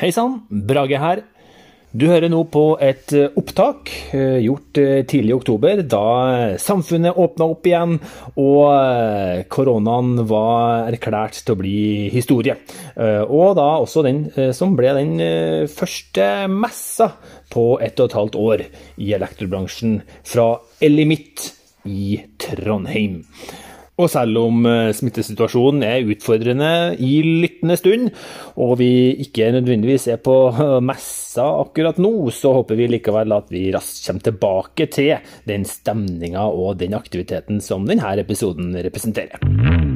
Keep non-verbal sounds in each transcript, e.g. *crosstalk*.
Hei sann, Brage her. Du hører nå på et eh, opptak eh, gjort eh, tidlig i oktober, da samfunnet åpna opp igjen og koronaen var erklært til å bli historie. Og da også den som ble den første messa på ett og et halvt år i elektrobransjen fra Elimitt i Trondheim. Og selv om eh, smittesituasjonen er utfordrende i lyttende stund, og vi ikke nødvendigvis er på eh, messa akkurat nå, så håper vi likevel at vi raskt kommer tilbake til den stemninga og den aktiviteten som denne episoden representerer.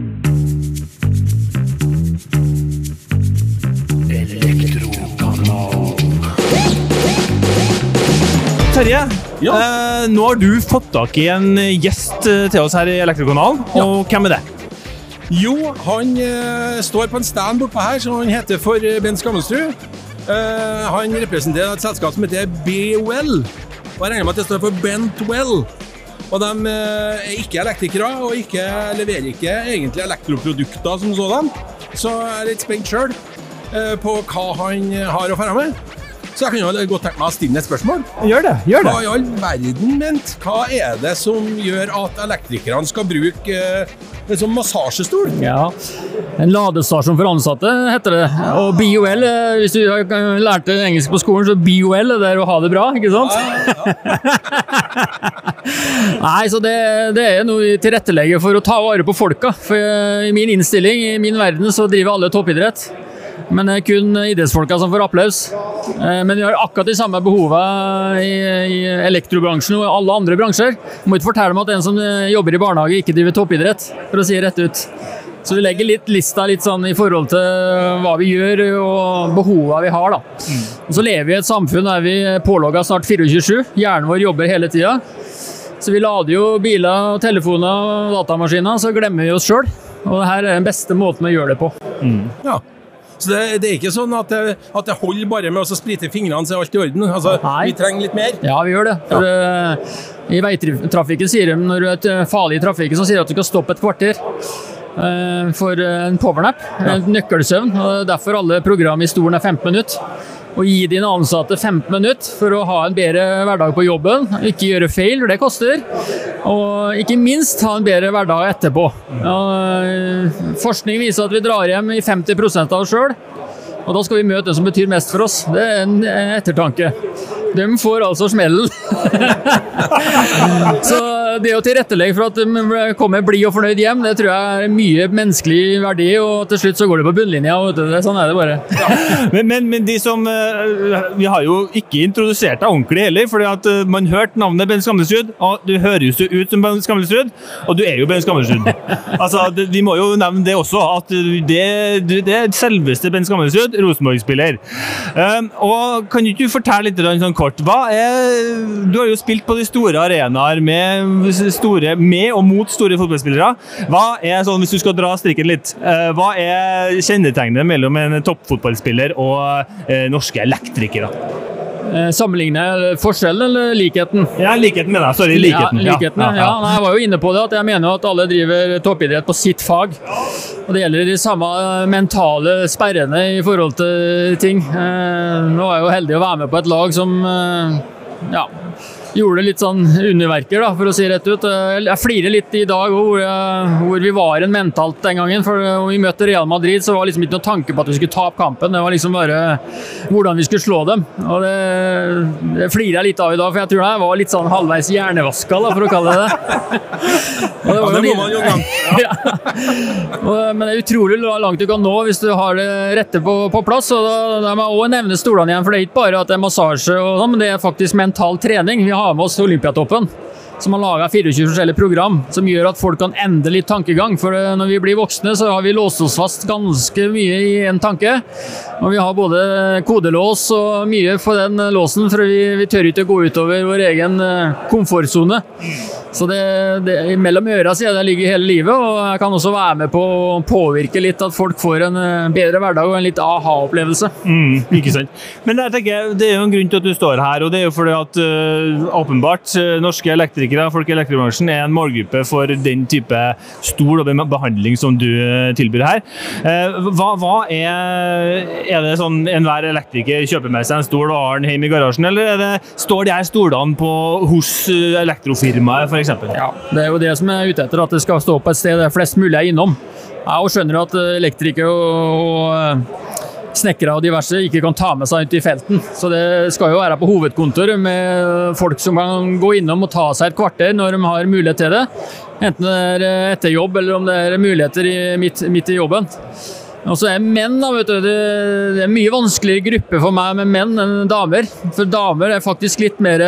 Terje, ja. eh, nå har du fått tak i en gjest eh, til oss her i Elektrokanalen. Ja. Og hvem er det? Jo, han eh, står på en stand bortpå her, så han heter for eh, Bent Skammelsrud. Eh, han representerer et selskap som heter BOL. Og jeg regner med at det står for Bentwell. Og de eh, er ikke elektrikere, og ikke, leverer ikke egentlig elektroprodukter som sådan. Så jeg er litt spent sjøl på hva han har å fare med. Så jeg kan jo godt tenke meg å stille et spørsmål. Gjør det, gjør det. Hva i all verden, ment? Hva er det som gjør at elektrikerne skal bruke eh, en sånn massasjestol? Ja, En ladestasjon for ansatte heter det. Og BOL, eh, hvis du lærte engelsk på skolen, så BOL er å ha det bra, ikke sant? Ja, ja. *laughs* Nei, så det, det er noe vi tilrettelegger for å ta vare på folka. For eh, i min innstilling, i min verden, så driver alle toppidrett. Men det er kun idrettsfolka som får applaus. Eh, men vi har akkurat de samme behovene i, i elektrobransjen og alle andre bransjer. Vi må ikke fortelle meg at en som eh, jobber i barnehage, ikke driver toppidrett, for å si det rett ut. Så vi legger litt lista litt sånn i forhold til hva vi gjør og behovene vi har. da. Mm. Og så lever vi i et samfunn der vi er pålogga snart 24-7. Hjernen vår jobber hele tida. Så vi lader jo biler, telefoner og datamaskiner, så glemmer vi oss sjøl. Og det her er den beste måten å gjøre det på. Mm. Ja. Så det, det, er ikke sånn at det, at det holder bare med å sprite fingrene, så er alt i orden. Altså, vi trenger litt mer. Ja, vi gjør det. For, ja. uh, I veitrafikken sier de når du er eh, farlig i trafikken, så sier de at du skal stoppe et kvarter. Uh, for en powernap, ja. en nøkkelsøvn. og Derfor alle program i stolen er 15 minutter og gi dine ansatte 15 minutter for å ha en bedre hverdag på jobben. Ikke gjøre feil, for det koster. Og ikke minst ha en bedre hverdag etterpå. Ja, forskning viser at vi drar hjem i 50 av oss sjøl. Og da skal vi møte det som betyr mest for oss. Det er en ettertanke. De får altså smellen. *laughs* så det å tilrettelegge for at de kommer blid og fornøyd hjem, det tror jeg er mye menneskelig verdi, og til slutt så går det på bunnlinja. og Sånn er det bare. *laughs* men, men, men, de som eh, Vi har jo ikke introdusert deg ordentlig heller, fordi at eh, man hørte navnet Ben Skamlesrud, og du høres jo ut som Ben Skamlesrud, og du er jo Ben Skamlesrud. *laughs* altså, vi må jo nevne det også, at det, det er selveste Ben Skamlesrud, Rosenborg-spiller. Um, og Kan ikke du fortelle litt sånn kort, hva er, du har jo spilt på de store arenaer med store, med og mot store fotballspillere. Hva er sånn, Hvis du skal dra strikken litt, eh, hva er kjennetegnet mellom en toppfotballspiller og eh, norske elektrikere? Eh, sammenligne forskjellen eller likheten? Ja, likheten mener jeg. Sorry, likheten. Ja, likheten ja, ja. ja, Jeg var jo inne på det, at jeg mener at alle driver toppidrett på sitt fag. Og Det gjelder de samme mentale sperrene i forhold til ting. Nå er jeg jo heldig å være med på et lag som ja, gjorde litt sånn underverker, da, for å si rett ut. Jeg flirer litt i dag hvor, hvor, vi var en mentalt den gangen. for Når vi møtte Real Madrid, så var det liksom ikke noen tanke på at vi skulle tape kampen. Det var liksom bare hvordan vi skulle slå dem. Og det, det flirer jeg litt av i dag, for jeg tror jeg var litt sånn halvveis hjernevaska, da, for å kalle det det. det, ja, det må man jo gang. *laughs* ja. Men det er utrolig langt du kan nå hvis du har det rette på, på plass. og da, da må jeg også nevne stolene igjen, for det er ikke bare at det er massasje, og sånn, men det er faktisk mental trening. Vi har ha med oss Olympiatoppen. Som har laga 24 forskjellige program som gjør at folk kan endre litt tankegang. For eh, når vi blir voksne, så har vi låst oss fast ganske mye i en tanke. Og vi har både kodelås og mye for den låsen, for vi, vi tør ikke gå utover vår egen eh, komfortsone. Så det, det, Mellom øra det ligger hele livet, og jeg kan også være med på å påvirke litt at folk får en eh, bedre hverdag og en litt aha-opplevelse. Mm, ikke sant. Men jeg det er jo en grunn til at du står her, og det er jo fordi at uh, åpenbart uh, norske elektrikere, folk i elektrobransjen, er en målgruppe for den type stol og behandling som du tilbyr her. Hva, hva, er Er det sånn enhver elektriker kjøper med seg en stol og har den hjemme i garasjen, eller det, står de her stolene på, hos elektrofirmaet f.eks.? Ja, det er jo det som er ute etter, at det skal stå på et sted der flest mulig er innom. Jeg skjønner at elektrikere og, og snekkere og diverse ikke kan ta med seg ut i felten. Så det skal jo være på hovedkontor med folk som kan gå innom og ta seg et kvarter når de har mulighet til det. Enten det er etter jobb eller om det er muligheter midt, midt i jobben. Og så er menn, da, vet du. Det, er en mye vanskeligere gruppe for meg med menn enn damer. For damer er faktisk litt mer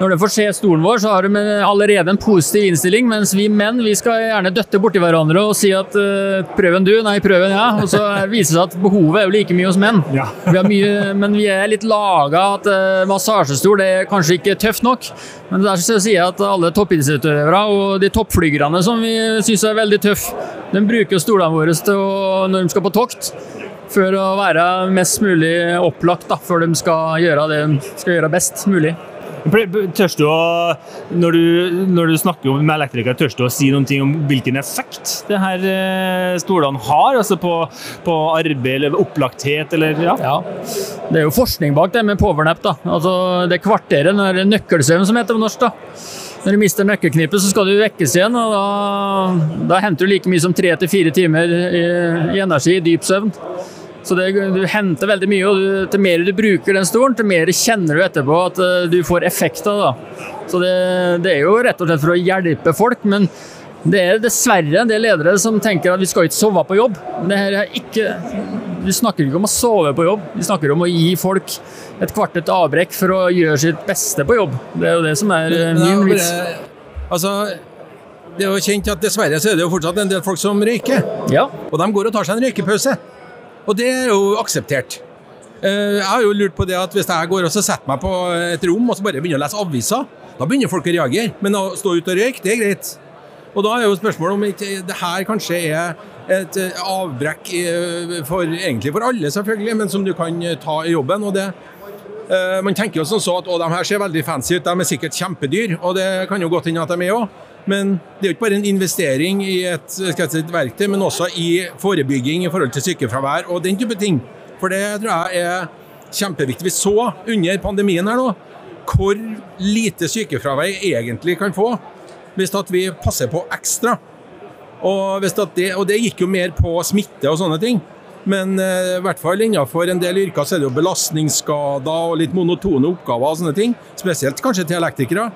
når de får se stolen vår, så har de allerede en positiv innstilling, mens vi menn vi skal gjerne døtte borti hverandre og si at uh, 'prøven du', nei, prøven ja. Og så viser det seg at behovet er jo like mye hos menn. Ja. vi mye, men vi er litt laga at uh, massasjestol det er kanskje ikke tøft nok. Men der sier jeg at alle toppidrettsutøvere og de toppflygerne som vi syns er veldig tøffe, de bruker stolene våre å, når de skal på tokt for å være mest mulig opplagt da, før de skal gjøre det de skal gjøre best mulig. Tørs du å, når du, når du snakker med elektrikere, tørs du å si noen ting om hvilken effekt det her eh, stolene har? Altså på, på arbeid eller opplagthet eller ja. ja. Det er jo forskning bak det med powernap. da. Altså Det kvarteret, når nøkkelsøvn som heter på norsk. da. Når du mister nøkkelknippet, så skal du vekkes igjen. og Da, da henter du like mye som tre til fire timer i, i energi i dyp søvn. Så det, du henter veldig mye, og du, til mer du bruker den stolen, til mer kjenner du etterpå at uh, du får effekter. Da. Så det, det, er jo rett og slett for å hjelpe folk, men det er dessverre en del ledere som tenker at vi skal ikke sove på jobb. Men det her er ikke, vi snakker ikke om å sove på jobb, vi snakker om å gi folk et kvartet avbrekk for å gjøre sitt beste på jobb. Det er jo det som er uh, min vits. Altså, det er jo kjent at dessverre så er det jo fortsatt en del folk som røyker. Ja. Og de går og tar seg en røykepause. Og det er jo akseptert. Eh, jeg har jo lurt på det at Hvis jeg går og setter meg på et rom og så bare begynner å lese aviser, da begynner folk å reagere. Men å stå ute og røyke, det er greit. Og da er jo spørsmålet om ikke det her kanskje er et eh, avbrekk for, egentlig for alle, selvfølgelig, men som du kan eh, ta i jobben. og det man tenker jo sånn så at å, de her ser veldig fancy ut, de er sikkert kjempedyr, og det kan jo godt hende at de er òg. Men det er jo ikke bare en investering i et, si, et, verktøy, men også i forebygging i forhold til sykefravær og den type ting. For det tror jeg er kjempeviktig. Vi så under pandemien her nå hvor lite sykefravær egentlig kan få hvis at vi passer på ekstra. Og, det, og det gikk jo mer på smitte og sånne ting. Men uh, i hvert fall innenfor en del yrker så er det jo belastningsskader og litt monotone oppgaver og sånne ting. Spesielt kanskje til elektrikere.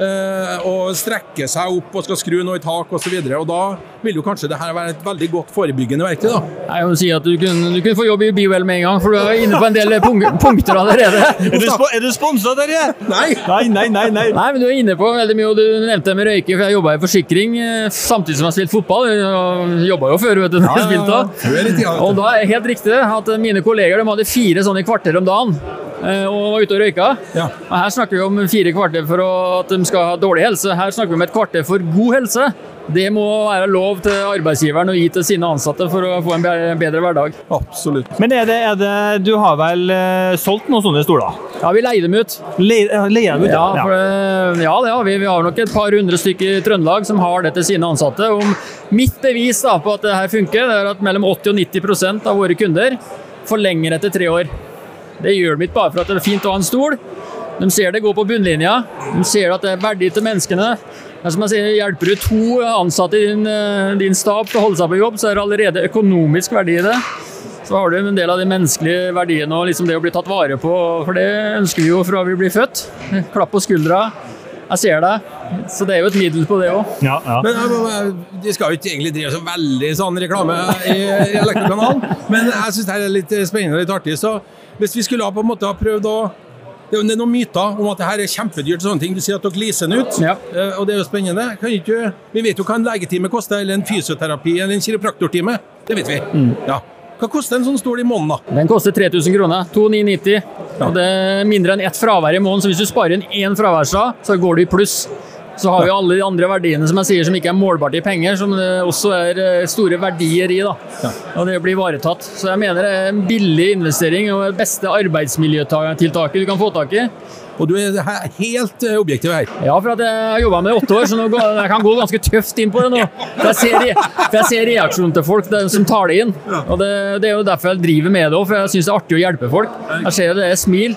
Eh, og strekke seg opp og skal skru noe i tak osv. Da vil jo kanskje dette være et veldig godt forebyggende verktøy. da. Jeg vil si at Du kunne, du kunne få jobb i Biwell med en gang, for du er inne på en del *laughs* punkter allerede. er du, sp du sponsa, Terje? *laughs* Nei. Nei, nei, nei, nei. Nei, men Du er inne på veldig mye, og du nevnte med røyking, for jeg jobba i forsikring eh, samtidig som jeg spilte fotball. Jeg jobba jo før, vet du. Ja, ja, ja. Og da er det helt riktig at mine kolleger de hadde fire sånne kvarter om dagen. Eh, og var ute og røyka. Ja. Og her snakker vi om fire kvarter for at de skal ha dårlig helse. Her snakker vi om et kvarter for god helse. Det må være lov til arbeidsgiveren å gi til sine ansatte for å få en bedre hverdag. Absolutt. Men er det, er det, du har vel uh, solgt noen sånne stoler? Ja, vi leier dem ut. Leier dem ut, ja. Ja, det, ja, det har vi. Vi har nok et par hundre stykker i Trøndelag som har det til sine ansatte. Om mitt bevis da, på at det her funker, det er at mellom 80 og 90% av våre kunder forlenger etter tre år. Det gjør de ikke bare for at det er fint å ha en stol. De ser det går på bunnlinja. De ser at det er verdi til menneskene. som jeg sier, Hjelper du to ansatte i din, eh, din stab til å holde seg på jobb, så er det allerede økonomisk verdi i det. Så har du en del av de menneskelige verdiene og liksom det å bli tatt vare på. For det ønsker vi jo fra vi blir født. Klapp på skuldra. Jeg ser deg. Så det er jo et middel på det òg. Ja, ja. Men De skal jo ikke egentlig drive så veldig sånn reklame i, i Elektrokanalen, men jeg syns det er litt spennende og litt artig. så hvis vi skulle ha på en måte ha prøvd å det er noen myter om at det her er kjempedyrt. og sånne ting. Du sier at dere leaser den ut, ja. Eh, og det er jo spennende. Ikke, vi vet jo hva en legetime koster, eller en fysioterapi eller en kiropraktortime. Det vet vi. Mm. Ja. Hva koster en sånn stol i måneden, da? Den koster 3000 kroner. 2990. Ja. Og det er mindre enn ett fravær i måneden, så hvis du sparer inn én fraværsdag, så går du i pluss Så har vi alle de andre verdiene som jeg sier som ikke er målbart i penger, som det også er eh, store verdier i. da. Og det blir ivaretatt. Så jeg mener det er en billig investering og det beste arbeidsmiljøtiltaket du kan få tak i. Og du er helt eh, objektiv her. Ja, for at jeg har jobba med det i åtte år, så nå går, jeg kan gå ganske tøft inn på det nå. For jeg ser, for jeg ser reaksjonen til folk som tar det inn. Og det, det er jo derfor jeg driver med det òg, for jeg syns det er artig å hjelpe folk. Jeg ser det er smil.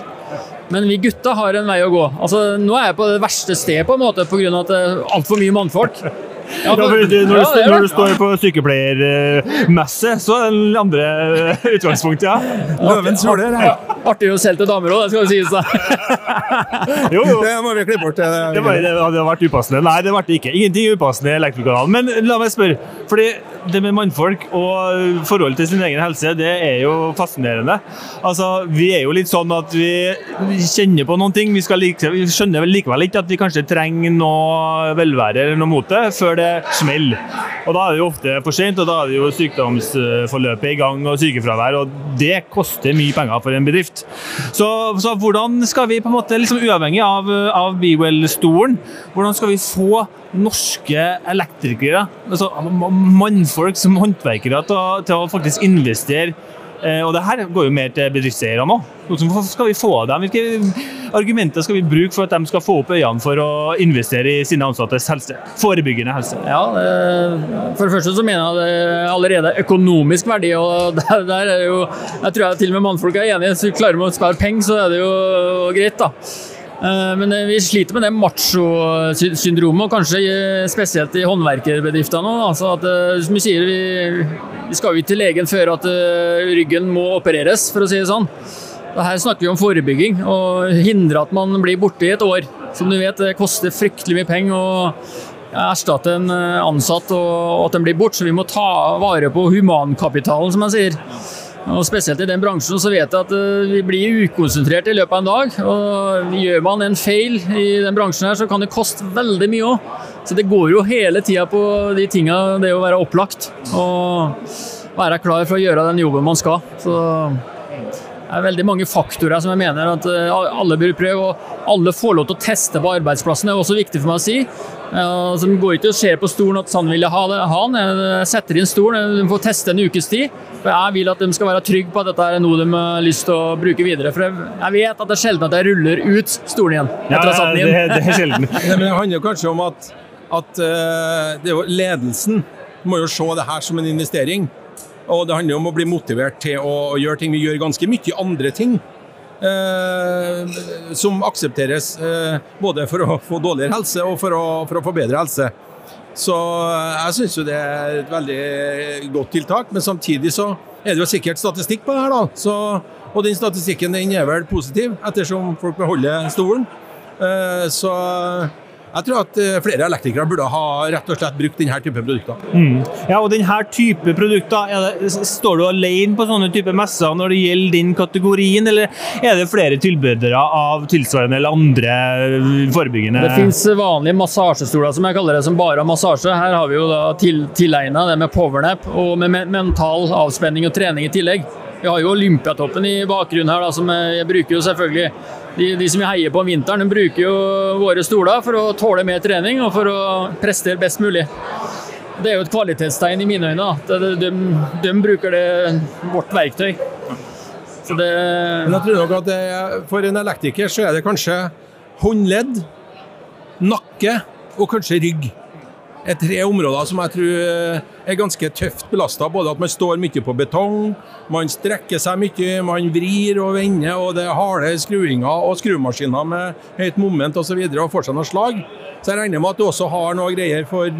Men vi gutta har en vei å gå. Altså, nå er jeg på det verste stedet på en måte pga. at det er altfor mye mannfolk. *laughs* Ja, Ja, for du, når, du, Ja, det er når du står på sykepleiermesse, så er det andre utgangspunkt, ja. Løvens hule her. Artig å selge til damer òg, det skal jo sies. *laughs* Jo, jo. Det må vi klippe bort. Det, Det, det, det hadde vært upassende. Nei, det ble ikke. Ingenting upassende i Elektrokanalen. Men la meg spørre, fordi det med mannfolk og forhold til sin egen helse, det er jo fascinerende. Altså, Vi er jo litt sånn at vi, kjenner på noen ting. Vi, like, vi skjønner vel likevel ikke at vi kanskje trenger noe velvære eller noe mote før det smeller. Og Da er det jo ofte for sent, og da er det jo sykdomsforløpet i gang og sykefravær. og Det koster mye penger for en bedrift. Så, så hvordan skal vi på en måte, liksom uavhengig av, av Bewell-stolen, hvordan skal vi få norske elektrikere, altså mannfolk som håndverkere, til, å- til å faktisk investere Eh, Og det her går jo mer til bedriftseierne nå. Hvordan skal vi få dem? Hvilke argumenter skal vi bruke for at de skal få opp øynene for å investere i sine ansattes helse? Forebyggende helse. Ja, det- For det første så mener jeg det allerede er økonomisk verdi. og *laughs* der, der er jo, Jeg tror jeg til og med mannfolk er enige. Hvis vi Klarer med å spare penger, så er det jo greit. da. Eh, Men eh, vi sliter med det macho-syndromet, og kanskje eh, spesielt i håndverkerbedriftene. Altså at, som vi sier, vi, skal jo ikke til legen før at ryggen må opereres, for å si det sånn. Her snakker vi om forebygging, og hindre at man blir borte i et år. Som du vet, det koster fryktelig mye penger å erstatte en ansatt og at den blir borte, så vi må ta vare på humankapitalen, som jeg sier. Og Spesielt i den bransjen så vet jeg at eh, vi blir ukonsentrert i løpet av en dag. og Gjør man en feil i den bransjen, her, så kan det koste veldig mye òg. Så det går jo hele tida på de tinga, det å være opplagt og være klar for å gjøre den jobben man skal. Så det er veldig mange faktorer som jeg mener at eh, alle bør prøve. og Alle får lov til å teste på arbeidsplassen, det er også viktig for meg å si. Ja, så De går ikke og ser på stolen at sånn vil jeg ha, det, han. den. Jeg setter inn stolen, de får teste en ukes tid. For Jeg vil at de skal være trygge på at dette er noe de har lyst til å bruke videre. For jeg, vet at det er sjelden at jeg ruller ut stolen igjen. Ja, etter å ha satt den det, det er sjelden. *laughs* Det handler kanskje om at, at eh, det er jo ledelsen må jo se det her som en investering. Og det handler om å bli motivert til å gjøre ting. Vi gjør ganske mye andre ting eh, som aksepteres eh, både for å få dårligere helse og for å, for å få bedre helse. Så eh, jeg syns jo det er et veldig godt tiltak, men samtidig så er det jo sikkert statistikk på det her, da. Så, og den statistikken den er vel positiv, ettersom folk beholder stolen. Eh, Så jeg tror at eh, flere elektrikere burde ha rett og slett brukt denne type produkter. Ja, og denne type produkter, er det, står du alene på sånne type messer når det gjelder din kategorien, eller er det flere tilbydere av tilsvarende eller andre forebyggende Det finnes vanlige massasjestoler som jeg kaller det, som bare har massasje. Her har vi jo da til, tilegna det med powernap og med me- mental avspenning og trening i tillegg. Vi har jo Olympiatoppen i bakgrunnen her, da, som jeg, jeg bruker jo selvfølgelig de, de som jeg heier på om vinteren, de bruker jo våre stoler for å tåle mer trening og for å prestere best mulig. Det er jo et kvalitetstegn i mine øyne. at de, de, bruker det, vårt verktøy. Så det Men jeg tror nok at det, for en elektriker så er det kanskje håndledd, nakke og kanskje rygg. Er tre områder som jeg tror eh, er ganske tøft belasta. Både at man står mye på betong, man strekker seg mye, man vrir og vender, og det er harde skruinger og skrumaskiner med høyt moment osv. Og, og får seg noen slag. Så jeg regner med at du også har noe greier for,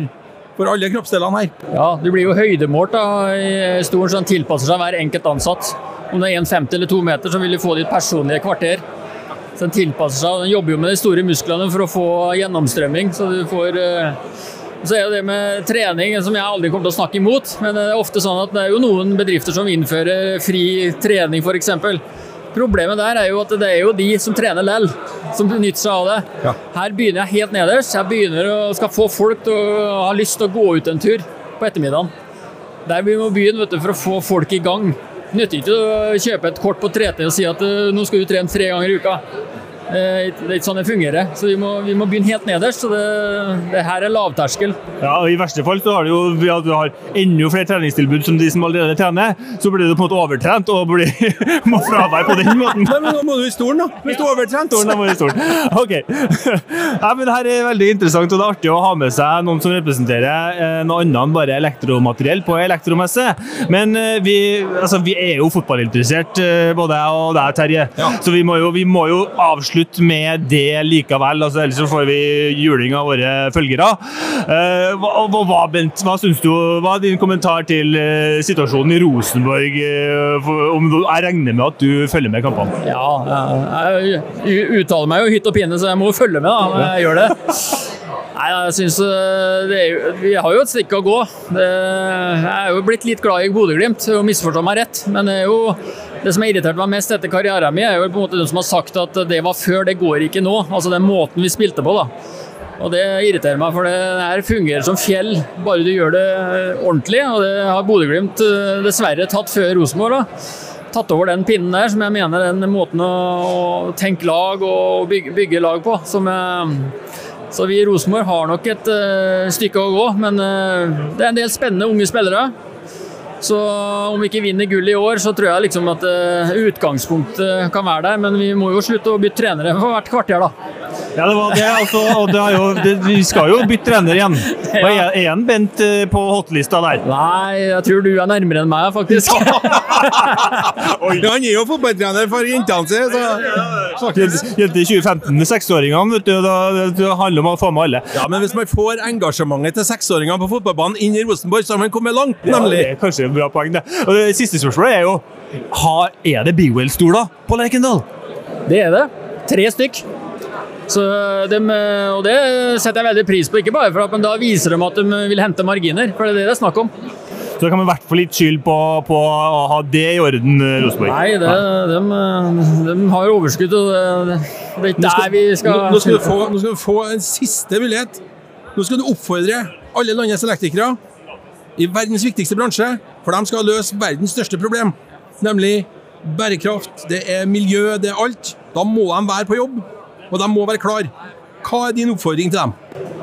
for alle kroppsdelene her. Ja, du blir jo høydemålt da, i stolen, så den tilpasser seg hver enkelt ansatt. Om det er 1,50 eller 2 meter, så vil du få ditt personlige kvarter. Så den tilpasser seg, den jobber jo med de store musklene for å få gjennomstrømming. Så du får eh, så er jo det med trening som jeg aldri kommer til å snakke imot, men det er ofte sånn at det er jo noen bedrifter som innfører fri trening f.eks. Problemet der er jo at det er jo de som trener lell, som benytter seg av det. Ja. Her begynner jeg helt nederst. Jeg begynner å skal få folk til å ha lyst til å gå ut en tur på ettermiddagen. Der vi må begynne du, for å få folk i gang. Det nytter ikke å kjøpe et kort på 3T og si at eh, nå skal du trene tre ganger i uka. Eh, Det er ikke sånn det fungerer. Så vi må, vi må begynne helt nederst. Så det, det her er lavterskel. Ja, og I verste fall så har du jo at du har enda flere treningstilbud som de som allerede trener, så blir du på en måte overtrent og blir, *laughs* må fravær på den måten. Nei, men nå må du i stolen, da. Hvis du er overtrent. Stolen da må du i stolen. Ok. *laughs* Ja, men det her er veldig interessant, og det er artig å ha med seg noen som representerer eh, noe annet enn bare elektromateriell på elektromesse. Men eh, vi, altså, vi er jo fotballinteressert, eh, både jeg og deg, Terje. Ja. Så vi må, jo, vi må jo avslutte med det likevel, altså, ellers så får vi juling av våre følgere. Uh, hva, hva, Bent, hva du, hva er din kommentar til uh, situasjonen i Rosenborg? Uh, om du, jeg regner med at du følger med kampene? Ja, jeg, jeg uttaler meg jo hytt og pine, så jeg må følge med da, når jeg gjør det. Nei, jeg synes eh, Vi har jo et stykke å gå. Det, jeg er jo blitt litt glad i Bodø-Glimt, misforstå meg rett. Men det, jo, det som har irritert meg mest etter karrieren min, er jo på en måte de som har sagt at det var før, det går ikke nå. Altså den måten vi spilte på, da. Og det irriterer meg, for det her fungerer som fjell, bare du gjør det ordentlig. Og det har Bodø-Glimt eh, dessverre tatt før Rosenborg. Tatt over den pinnen der, som jeg mener den måten å, å tenke lag og bygge, bygge lag på. Som jeg, så vi i Rosenborg har nok et uh, stykke å gå, men uh, det er en del spennende unge spillere. Så om vi ikke vinner gull i år, så tror jeg liksom at uh, utgangspunktet kan være der. Men vi må jo slutte å bytte trenere for hvert kvarter, da. Ja, det var det. Altså, og det jo, det, vi skal jo bytte trener igjen. Og er, er en Bent eh, på hotlista der? Nei, jeg tror du er nærmere enn meg, faktisk. Ja, *laughs* han er jo fotballtrener for jentene sine, så Jenter i 2015, seksåringene, vet du. Da, det handler om å få med alle. Ja, men hvis man får engasjementet til seksåringene på fotballbanen inn i Rosenborg, så har man kommet langt, Ja, det er kanskje et bra poeng, det. Og det siste spørsmålet er jo har, Er det Bewell-stoler på Lerkendal? Det er det. Tre stykk. Så dem, og det setter jeg veldig pris på, ikke bare for at men da viser de at de vil hente marginer, for det er det det er snakk om. Så da kan vi i hvert fall litt skyld på, på å ha det i orden, eh, Rosenborg. Nei, det, de, de har jo overskudd, og det, det er ikke der vi Nå, skal nå, skal du få, nå skal du få en siste mulighet. Nå skal du oppfordre alle landets elektrikere i verdens viktigste bransje, for de skal løse verdens største problem, nemlig bærekraft, det er miljø, det er alt. Da må de være på jobb, og de må være klar. Hva er din oppfordring til dem?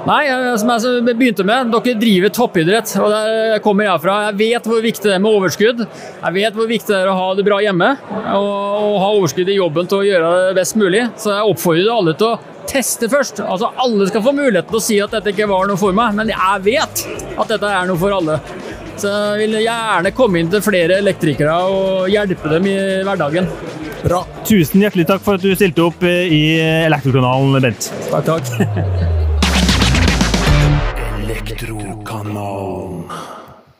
Nei, som jeg begynte med, dere driver toppidrett, og der kommer jeg fra. Jeg vet hvor viktig det er med overskudd. Jeg vet hvor viktig det er å ha det bra hjemme, og, og ha overskudd i jobben til å gjøre det best mulig. Så jeg oppfordrer alle til å teste først. Altså, alle skal få muligheten til å si at dette ikke var noe for meg, men jeg vet at dette er noe for alle. Så jeg vil gjerne komme inn til flere elektrikere og hjelpe dem i hverdagen. Bra. Tusen hjertelig takk for at du stilte opp eh, i Elektrokanalen, Bent. Takk, takk. Elektrokanalen.